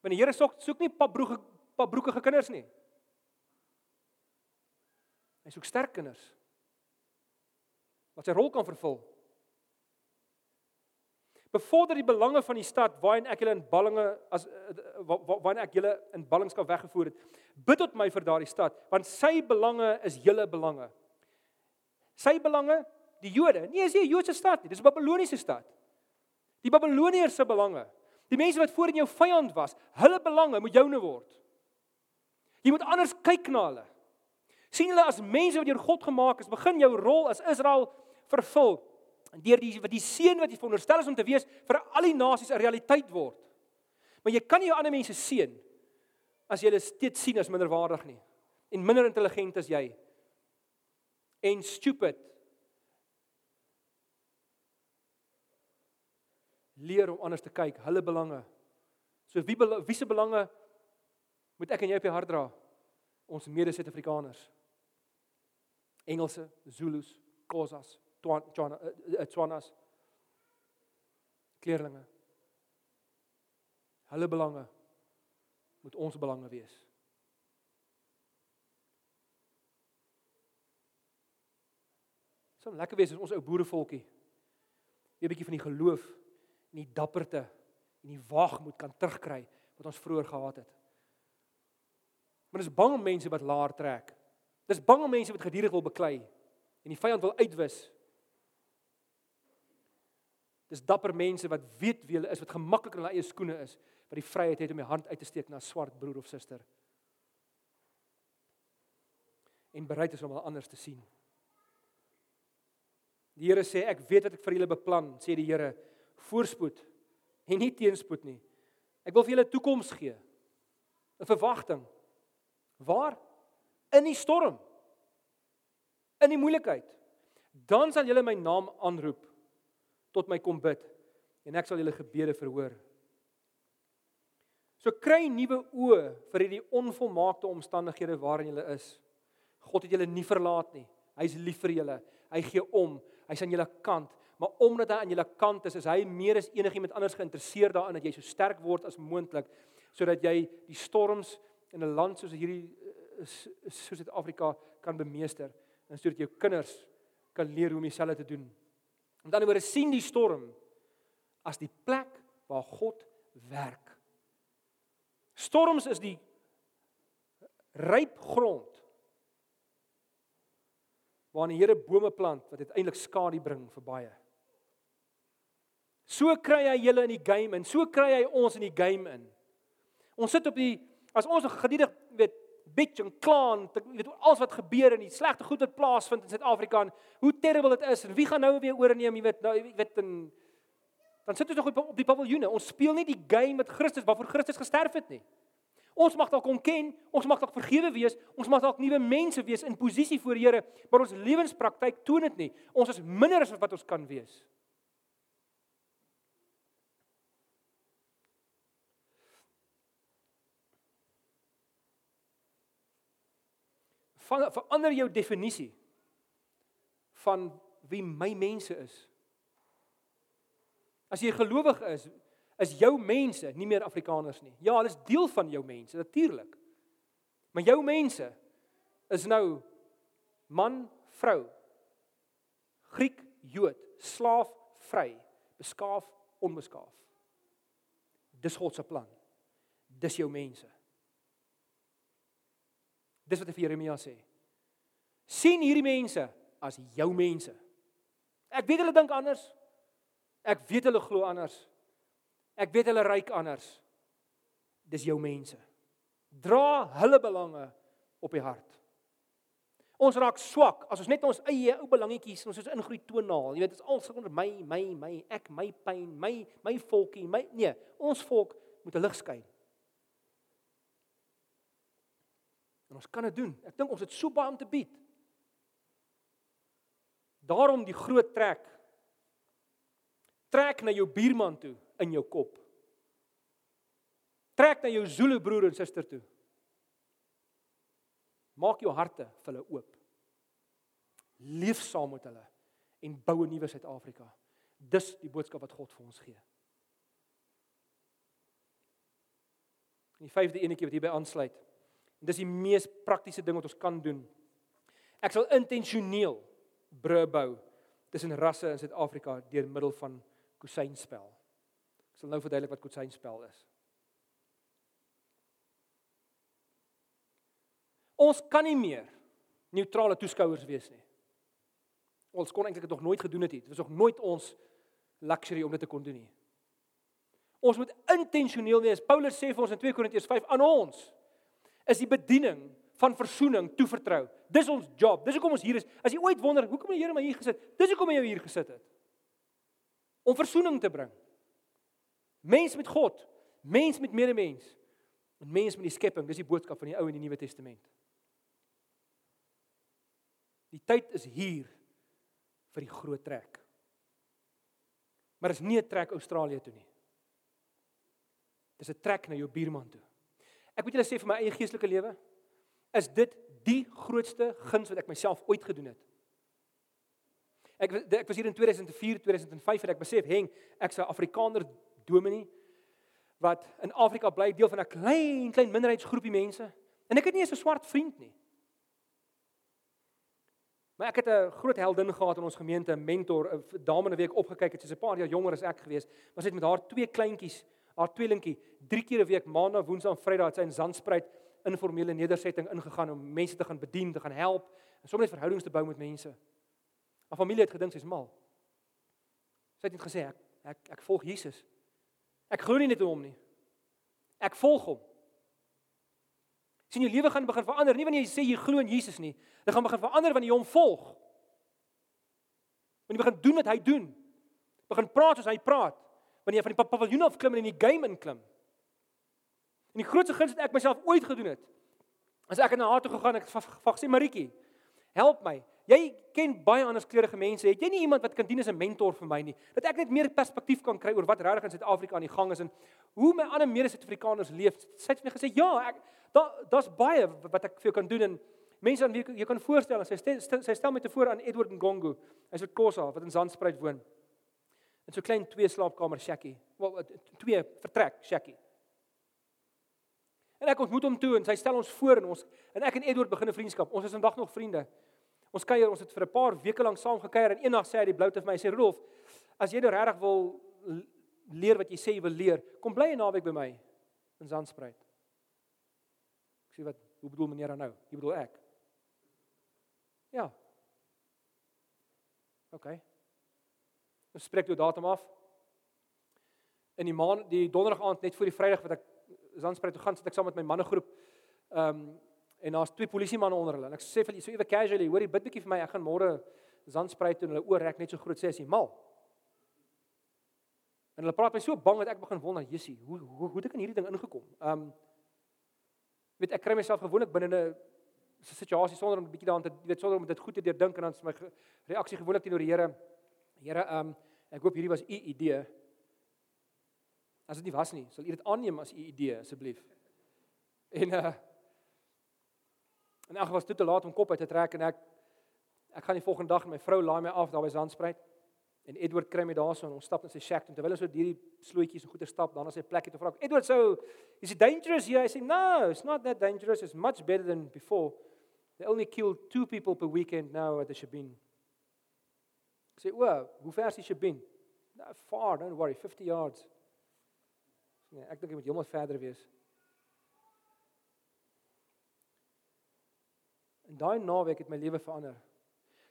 Want die Here soek soek nie pabroeke pabroekige kinders nie. Hy soek sterk kinders. Wat sy rol kan vervul. Bevorder die belange van die stad waarin ek julle in ballinge as waarin ek julle in ballingskap weggevoer het. Bid tot my vir daardie stad, want sy belange is julle belange. Sy belange, die Jode, nie is nie 'n Joodse stad nie, dis 'n Babiloniese stad. Die Babiloniërs se belange, die mense wat voorheen jou vyand was, hulle belange moet joune word. Jy moet anders kyk na hulle. sien hulle as mense wat deur God gemaak is, begin jou rol as Israel vervul deur die wat die seën wat jy veronderstel is om te wees vir al die nasies 'n realiteit word. Maar jy kan nie jou ander mense seën as jy hulle steeds sien as minderwaardig nie en minder intelligent as jy en stupid. Leer om anders te kyk, hulle belange. So wie wie se belange moet ek en jy op die hart dra? Ons mede-Suid-Afrikaners. Engelse, Zulus, Khoisas, Tswana eh, eh, Tswanas kleerlinge. Hulle belange moet ons belange wees. Soms lekker wees as ons ou boerevolkie 'n bietjie van die geloof en die dapperte en die waagmoed kan terugkry wat ons vroeër gehad het. Maar dis bang om mense wat laer trek. Dis bang om mense wat gedurig wil beklei en die vyand wil uitwis Dis dapper mense wat weet wie hulle is, wat gemaklik in hulle eie skoene is, wat die vryheid het om die hand uit te steek na 'n swart broer of suster. En bereid is om hulle anders te sien. Die Here sê ek weet wat ek vir julle beplan, sê die Here, voorspoed en nie teenspoed nie. Ek wil vir julle 'n toekoms gee. 'n Verwagting. Waar? In die storm. In die moeilikheid. Dan sal julle my naam aanroep tot my kom bid en ek sal julle gebede verhoor. So kry nuwe oë vir hierdie onvolmaakte omstandighede waarin jy is. God het julle nie verlaat nie. Hy's lief vir julle. Hy gee om. Hy's aan julle kant. Maar omdat hy aan julle kant is, is hy meer as enigiemand anders geïnteresseerd daarin dat jy so sterk word as moontlik sodat jy die storms in 'n land soos hierdie eh, soos Suid-Afrika kan bemeester en sodat jou kinders kan leer hoe om dieselfde te doen. Met ander woorde sien die storm as die plek waar God werk. Storms is die ryp grond waarin die Here bome plant wat uiteindelik skade bring vir baie. So kry hy julle in die game en so kry hy ons in die game in. Ons sit op die as ons gedurig weet bitch en klaan, weet alles wat gebeur en die slegte goed wat plaasvind in Suid-Afrika en hoe terrible dit is en wie gaan nou weer oorneem, jy weet, nou jy weet en dan sit ons nog op die paviljoene. Ons speel nie die game met Christus waarvoor Christus gesterf het nie. Ons mag dalk hom ken, ons mag dalk vergewe wees, ons mag dalk nuwe mense wees in posisie voor die Here, maar ons lewenspraktyk toon dit nie. Ons is minder as wat ons kan wees. Verander jou definisie van wie my mense is. As jy gelowig is, is jou mense nie meer Afrikaners nie. Ja, hulle is deel van jou mense, natuurlik. Maar jou mense is nou man, vrou, Griek, Jood, slaaf, vry, beskaaf, onbeskaaf. Dis God se plan. Dis jou mense. Dis wat hy vir Jeremia sê. sien hierdie mense as jou mense. Ek weet hulle dink anders. Ek weet hulle glo anders. Ek weet hulle ryk anders. Dis jou mense. Dra hulle belange op die hart. Ons raak swak as ons net ons eie ou belangetjies, ons is ingroei toonaal. Jy weet, dit is alles onder my, my, my, ek, my pyn, my, my volkie, my nee, ons volk moet 'n lig skyn. En ons kan dit doen. Ek dink ons het so baie om te bied. Daarom die groot trek. Trek na jou buurman toe in jou kop. Trek na jou Zulu broer en suster toe. Maak jou harte vir hulle oop. Leef saam met hulle en bou 'n nuwe Suid-Afrika. Dis die boodskap wat God vir ons gee. En die vyfde enetjie wat hierby aansluit. En dis die mees praktiese ding wat ons kan doen. Ek sal intentioneel brûe bou tussen rasse in Suid-Afrika deur middel van kusynspel. Ek sal nou verduidelik wat kusynspel is. Ons kan nie meer neutrale toeskouers wees nie. Ons kon eintlik dit nog nooit gedoen het nie. Dit was nog nooit ons luxury om dit te kon doen nie. Ons moet intentioneel wees. Paulus sê vir ons in 2 Korintiërs 5 aan ons is die bediening van verzoening toevertrou. Dis ons job. Dis hoekom ons hier is. As jy ooit wonder hoekom die Here my hier gesit, dis hoekom hy jou hier gesit het. Om verzoening te bring. Mens met God, mens met medemens en mens met die skepping. Dis die boodskap van die Ou en die Nuwe Testament. Die tyd is hier vir die groot trek. Maar is nie 'n trek Australië toe nie. Dis 'n trek na jou buurman toe. Ek moet julle sê vir my eie geestelike lewe is dit die grootste guns wat ek myself ooit gedoen het. Ek ek was hier in 2004, 2005 en ek besef, "Heng, ek's 'n Afrikaner dominee wat in Afrika bly, deel van 'n klein klein minderheidsgroepie mense en ek het nie eens 'n swart vriend nie." Maar ek het 'n groot heldin gehad in ons gemeente, 'n mentor, 'n dame in 'n week opgekyk het, sy's 'n paar jaar jonger as ek gewees, maar sy het met haar twee kleintjies haar tweelingkie drie keer 'n week maandag, woensdag en vrydag het sy in Zandspruit informele nedersetting ingegaan om mense te gaan bedien, te gaan help en sommer net verhoudings te bou met mense. Haar familie het gedink sy's mal. Sy het net gesê ek ek ek volg Jesus. Ek glo nie net hom nie. Ek volg hom. Sien jou lewe gaan begin verander nie wanneer jy sê jy glo in Jesus nie. Dit gaan begin verander wanneer jy hom volg. Wanneer jy begin doen wat hy doen. Begin praat soos hy praat wanneer jy van die paviljoen af klim en in die game inklim. En die grootste guns wat ek myself ooit gedoen het, as ek na haar toe gegaan het, ek vra sê Maritjie, help my. Jy ken baie ander kleurige mense. Het jy nie iemand wat kan dien as 'n mentor vir my nie? Dat ek net meer perspektief kan kry oor wat regtig in Suid-Afrika aan die gang is en hoe my ander mede-Suid-Afrikaners leef. Sy het vir my gesê, "Ja, ek daar daar's baie wat ek vir jou kan doen en mense aan wie jy kan voorstel." Sy stel sy stel my te voor aan Edward Ngongo. Hy's uit Kosa wat in Zandspruit woon in so klein twee slaapkamer shackie. Wel twee vertrek shackie. En ek ontmoet hom toe en hy stel ons voor en ons en ek en Edward begin 'n vriendskap. Ons is vandag nog vriende. Ons kuier, ons het vir 'n paar weke lank saam gekuier en eendag sê hy die blou te vir my sê Rolf, as jy nou regtig wil leer wat jy sê jy wil leer, kom bly 'n naweek by my in Zandspruit. Ek sê wat hoe bedoel meneer nou? Jy bedoel ek? Ja. OK. Ons spreek jou datum af. In die maand die donderdag aand net voor die Vrydag wat ek Zandspreek toe gaan, sit ek saam met my mannegroep. Ehm um, en daar's twee polisiemanne onder hulle. En ek sê vir hulle so ewe casually, hoorie bid bietjie vir my, ek gaan môre Zandspreek toe en hulle oor rek net so groot sê as jy mal. En hulle praat my so bang dat ek begin wonder, Jessie, hoe hoe hoe het ek in hierdie ding ingekom? Ehm um, weet ek kry myself gewoonlik binne 'n situasie sonder om 'n bietjie daaraan te weet sonder om dit goed te deurdink en dan is my reaksie gewoonlik teenoor die Here Here, ehm um, ek hoop hierdie was u idee. As dit nie was nie, sal u dit aanneem as u idee asseblief. En uh En ag was dit te laat om kop uit te trek en ek ek gaan die volgende dag met my vrou laai my af daar by Zandspruit. En Edward kry my daarso en ons stap in sy shack en terwyl ons so hierdie slootjies en goeie stap, dan as hy plek het te vra. Edward, so is it dangerous here? I say, "No, it's not that dangerous. It's much better than before. They only kill two people per weekend now at the Shabin." Sê, "O, hoe ver is die Shabin?" "No, far, don't worry, 50 yards." Nee, ek dink jy moet heeltemal verder wees. En daai naweek het my lewe verander.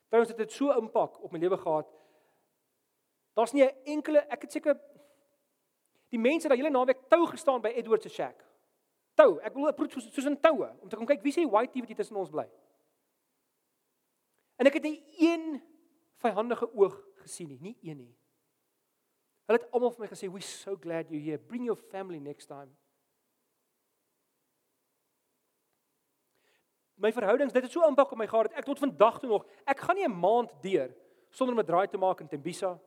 Trouens het dit so impak op my lewe gehad. Daar's nie 'n enkele, ek het seker die mense wat hele naweek tou gestaan by Edward se shack. Tou, ek 'n proet soos, soos 'n toue om te kom kyk wie sê white tea wat hier tussen ons bly. En ek het nie een vyandige oog gesien nie, nie een nie. Hulle het almal vir my gesê, "We so glad you're here. Bring your family next time." My verhoudings, dit het so impak op my gehad dat ek tot vandag toe nog, ek gaan nie 'n maand deur sonder om 'n draai te maak in Tembisa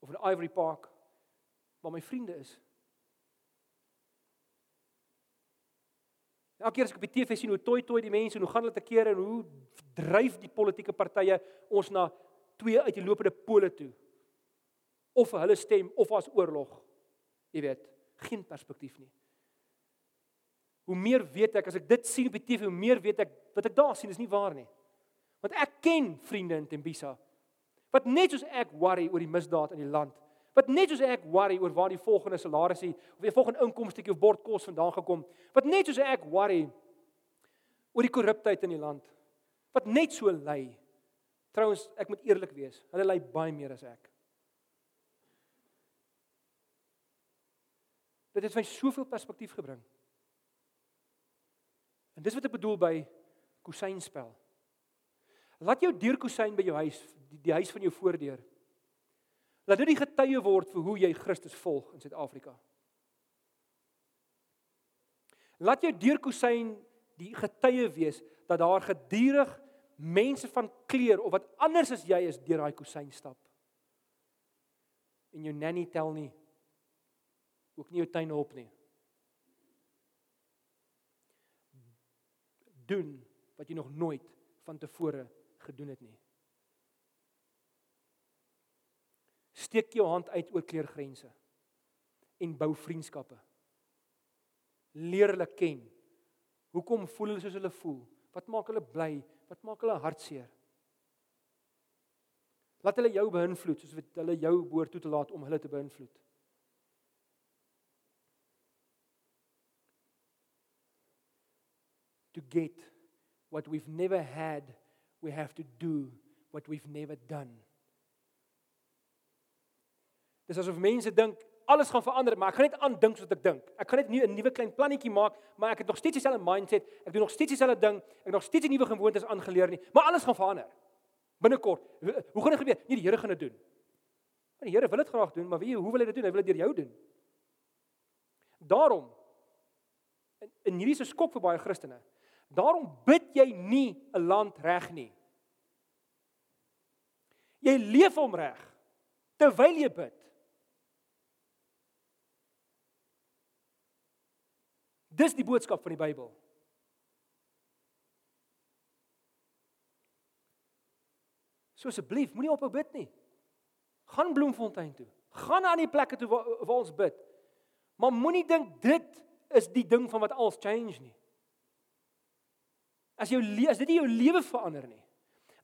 of in Ivory Park waar my vriende is. Elke keer as ek op die TV sien hoe toi toi die mense en hoe gaan hulle te kere en hoe dryf die politieke partye ons na twee uitlopende pole toe. Of hulle stem of as oorlog. Jy weet, geen perspektief nie. Hoe meer weet ek as ek dit sien op die TV, hoe meer weet ek wat ek daar sien is nie waar nie. Want ek ken vriende in Tembisa wat net soos ek worry oor die misdaad in die land. Wat net soos ek worry oor waar die volgende salarisie of die volgende inkomstetjie of bord kos vandaan gekom. Wat net soos ek worry oor die korruptheid in die land. Wat net so lei. Trouwens, ek moet eerlik wees, hulle lei baie meer as ek. Dit het my soveel perspektief gebring. En dis wat ek bedoel by kusynspel. Laat jou deurkusyn by jou huis, die, die huis van jou voordeur. Laat dit die getuie word vir hoe jy Christus volg in Suid-Afrika. Laat jou deurkusyn die getuie wees dat daar gedurig mense van kleur of wat anders as jy is deur daai kusyn stap. En jou nanny tel nie ook nie jou tuin hulp nie. doen wat jy nog nooit van tevore gedoen het nie. Steek jou hand uit oor kleurgrense en bou vriendskappe. Leer hulle ken. Hoekom voel hulle soos hulle voel? Wat maak hulle bly? Wat maak hulle hartseer? Laat hulle jou beïnvloed soos wat hulle jou behoort toe te laat om hulle te beïnvloed. to get what we've never had, we have to do what we've never done. Dis asof mense dink alles gaan verander, maar ek gaan net aandink wat ek dink. Ek gaan net nie 'n nuwe klein plannetjie maak, maar ek het nog steeds dieselfde mindset. Ek doen nog steeds dieselfde ding. Ek nog steeds nuwe gewoontes aangeleer nie, maar alles gaan verander. Binnekort. Hoe gaan dit gebeur? Nie die Here gaan dit doen. Die Here wil dit graag doen, maar wie hoe wil hy dit doen? Hy wil dit deur jou doen. Daarom in, in hierdie se skok vir baie Christene. Daarom bid jy nie 'n land reg nie. Jy leef hom reg terwyl jy bid. Dis die boodskap van die Bybel. So asseblief, moenie ophou bid nie. Gaan Bloemfontein toe. Gaan na die plekke toe waar, waar ons bid. Maar moenie dink dit is die ding van wat alles change nie. As jou as dit nie jou lewe verander nie.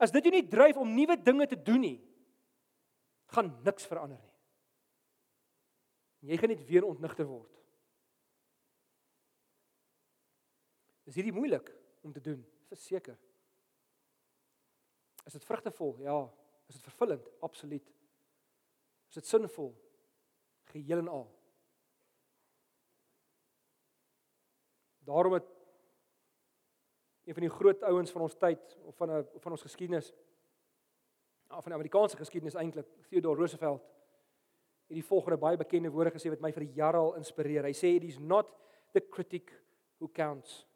As dit jou nie dryf om nuwe dinge te doen nie, gaan niks verander nie. Jy gaan net weer ontnigter word. Is hierdie moeilik om te doen? Verseker. Is dit vrugtevol? Ja. Is dit vervullend? Absoluut. Is dit sinvol? Geheel en al. Daarom het een van die groot ouens van ons tyd of van 'n van ons geskiedenis of van die Amerikaanse geskiedenis eintlik Theodore Roosevelt het die volgende baie bekende woorde gesê wat my vir jare al inspireer. Hy sê it is not the critic who counts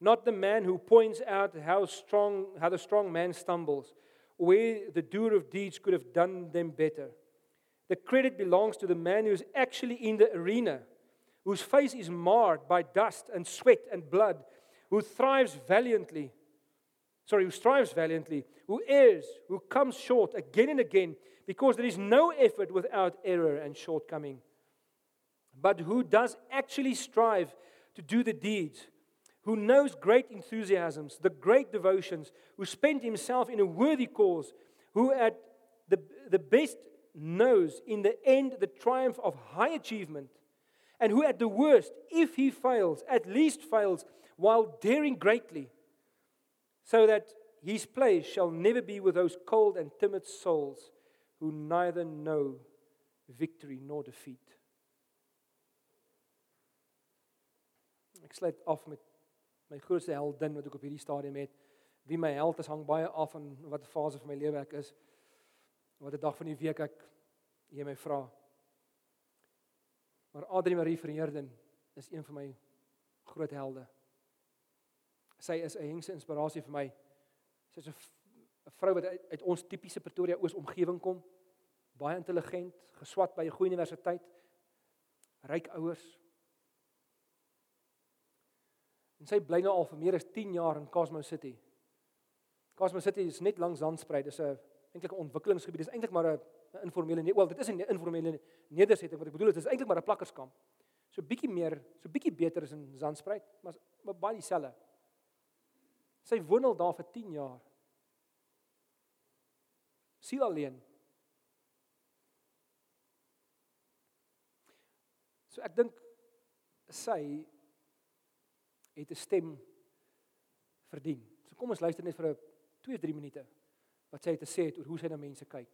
not the man who points out how strong how the strong man stumbles where the doer of deeds could have done them better. The credit belongs to the man who is actually in the arena whose face is marred by dust and sweat and blood who thrives valiantly, sorry, who strives valiantly, who errs, who comes short again and again, because there is no effort without error and shortcoming, but who does actually strive to do the deeds, who knows great enthusiasms, the great devotions, who spent himself in a worthy cause, who at the, the best knows in the end the triumph of high achievement, and who at the worst, if he fails, at least fails while daring greatly, so that his place shall never be with those cold and timid souls who neither know victory nor defeat. Ek sluit my grootste heldin wat ek op hierdie stadium het. Wie my held is hang baie af van watter fase van my lewe ek is. Watter dag van die week ek jy my vra. Maar Adri Marie Verheerden is een van my groot helde. Sy is 'n hengse inspirasie vir my. Sy's 'n 'n vrou wat uit, uit ons tipiese Pretoria Oos omgewing kom. Baie intelligent, geswat by 'n goeie universiteit. Ryk ouers. En sy bly nou al vir meer as 10 jaar in Cosmo City. Cosmo City is net langs Zandspruit. Dis 'n eintlik 'n ontwikkelingsgebied. Dis eintlik maar 'n informele nie, wel, dit is 'n informele nedersetting wat ek bedoel, dit is eintlik maar 'n plakkerskamp. So bietjie meer, so bietjie beter as in Zandspruit, maar baie dieselfde. Sy woon al daar vir 10 jaar. Siel alleen. So ek dink sy het 'n stem verdien. So kom ons luister net vir 'n 2-3 minute wat sy het te sê het oor hoe sy na mense kyk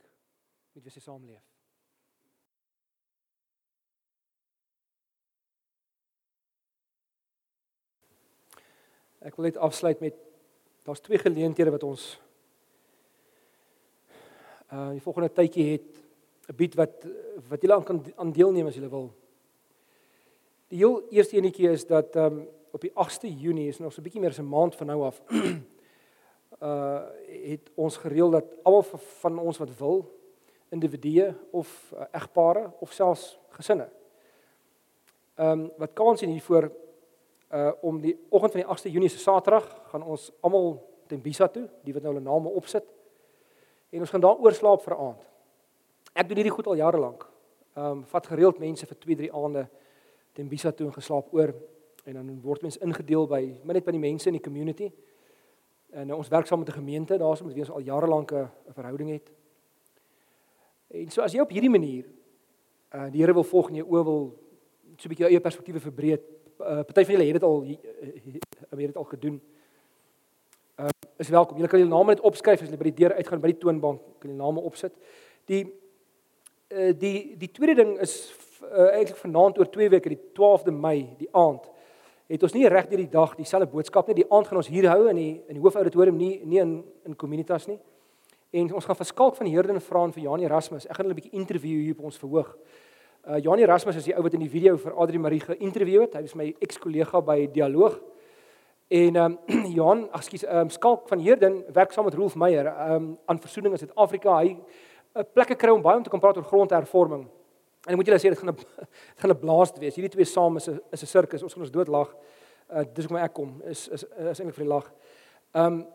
met wie sy saamleef. Ek wil net afsluit met daar's twee geleenthede wat ons uh die volgende tydjie het 'n bied wat wat julle aan kan aan deelneem as julle wil. Die heel eerste enetjie is dat ehm um, op die 8ste Junie is nog so 'n bietjie meer as 'n maand van nou af. uh het ons gereël dat almal van ons wat wil individue of uh, egpare of selfs gesinne. Ehm um, wat kans sien hiervoor uh om die oggend van die 8ste Junie se Saterdag gaan ons almal Tembisa toe, die wat nou hulle name opsit. En ons gaan daar oorslaap vir 'n aand. Ek doen hierdie goed al jare lank. Ehm um, vat gereeld mense vir 2, 3 aande Tembisa toe en geslaap oor en dan word mense ingedeel by maar net by die mense in die community. En nou ons werk saam met 'n gemeente daarso met wie ons al jare lank 'n verhouding het. En so as jy op hierdie manier uh die Here wil volg en jy oor wil so 'n bietjie jou eie perspektiewe verbreek. Uh party van julle het dit al het dit al gedoen. Uh is welkom. Julle kan julle name net opskryf as julle by die deur uitgaan by die toonbank kan julle name opsit. Die uh die die tweede ding is uh, eintlik vanaand oor 2 weke die 12de Mei die aand het ons nie reg deur die dag dieselfde boodskap nie. Die aand gaan ons hier hou in die in die hoofauditorium nie nie in in communitas nie. En ons gaan verskalk van Heerden vra en vir Janie Erasmus ek gaan hulle 'n bietjie interview hier op ons verhoog. Uh, Janie Erasmus is die ou wat in die video vir Adri Marie geïnterview het. Hy was my ex-kollega by Dialoog. En um, Johan ekskuus um, skalk van Heerden werk saam met Rolf Meyer um, aan versoening in Suid-Afrika. Hy uh, plekke kry om baie om te kan praat oor grondhervorming En ek moet julle sê dit gaan 'n dit gaan 'n blaast wees. Hierdie twee saam is 'n is 'n sirkus. Ons gaan ons dood lag. Uh dis hoekom ek kom. Is is is eintlik vir die lag. Um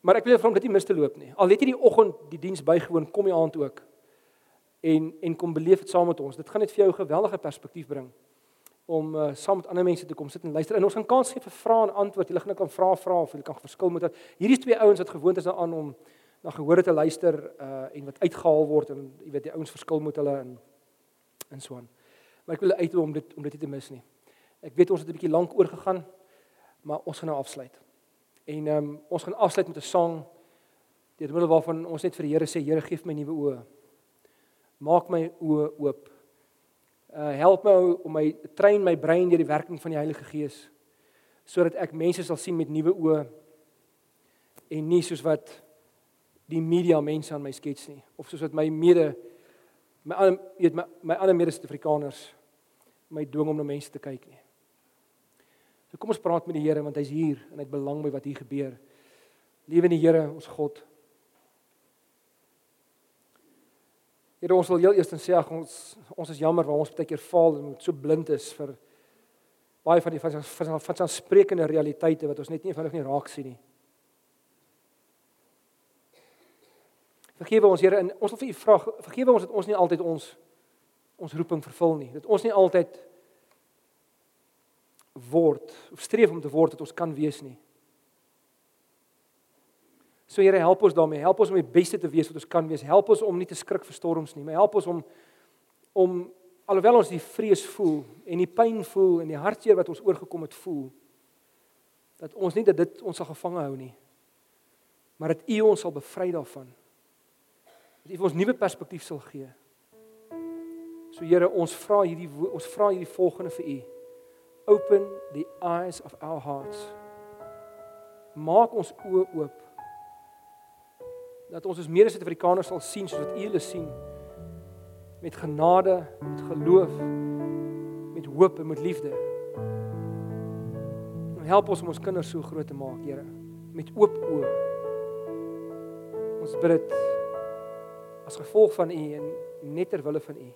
maar ek wil vir hom dit nie mis te loop nie. Al het jy die oggend die diens bygewoon, kom jy aand ook. En en kom beleef dit saam met ons. Dit gaan net vir jou 'n geweldige perspektief bring om uh, saam met ander mense te kom sit en luister. En ons gaan kans gee vir vrae en antwoord. Jy kan vra vra of jy kan verskil met dat hierdie twee ouens wat gewoond is daaraan om na gehoor te luister uh en wat uitgehaal word en jy weet die ouens verskil met hulle en en so aan. Maar ek wil uit om dit om dit nie te mis nie. Ek weet ons het 'n bietjie lank oor gegaan, maar ons gaan nou afsluit. En ehm um, ons gaan afsluit met 'n sang deur middel waarvan ons net vir die Here sê, Here, gee my nuwe oë. Maak my oë oop. Uh help my om my train my brein deur die werking van die Heilige Gees sodat ek mense sal sien met nuwe oë en nie soos wat die media mense aan my skets nie of soos wat my mede my ander weet my my ander mede-Suid-Afrikaners my dwing om na mense te kyk nie. So kom ons praat met die Here want hy's hier en hy het belang by wat hier gebeur. Liewe die Here, ons God. Here ons wil heel eers sê ag ons ons is jammer waar ons baie keer faal en so blind is vir baie van die van van van ons sprekende realiteite wat ons net nie eenvoudig nie raak sien nie. Vergewe ons Here en ons wil vir U vra vergewe ons dat ons nie altyd ons ons roeping vervul nie. Dat ons nie altyd word of streef om te word wat ons kan wees nie. So Here help ons daarmee. Help ons om die beste te wees wat ons kan wees. Help ons om nie te skrik vir storms nie, maar help ons om om alhoewel ons die vrees voel en die pyn voel en die hartseer wat ons oorgekom het voel dat ons nie dat dit ons sal gevange hou nie. Maar dat U ons sal bevry daarvan dat U vir ons nuwe perspektief sal gee. So Here, ons vra hierdie ons vra hierdie volgende vir U. Open the eyes of our hearts. Maak ons oë oop. Dat ons as mede-Suid-Afrikaners sal sien soos wat U hulle sien. Met genade, met geloof, met hoop en met liefde. Help ons om ons kinders so groot te maak, Here, met oop oë. Ons bid dit as gevolg van u en net ter wille van u.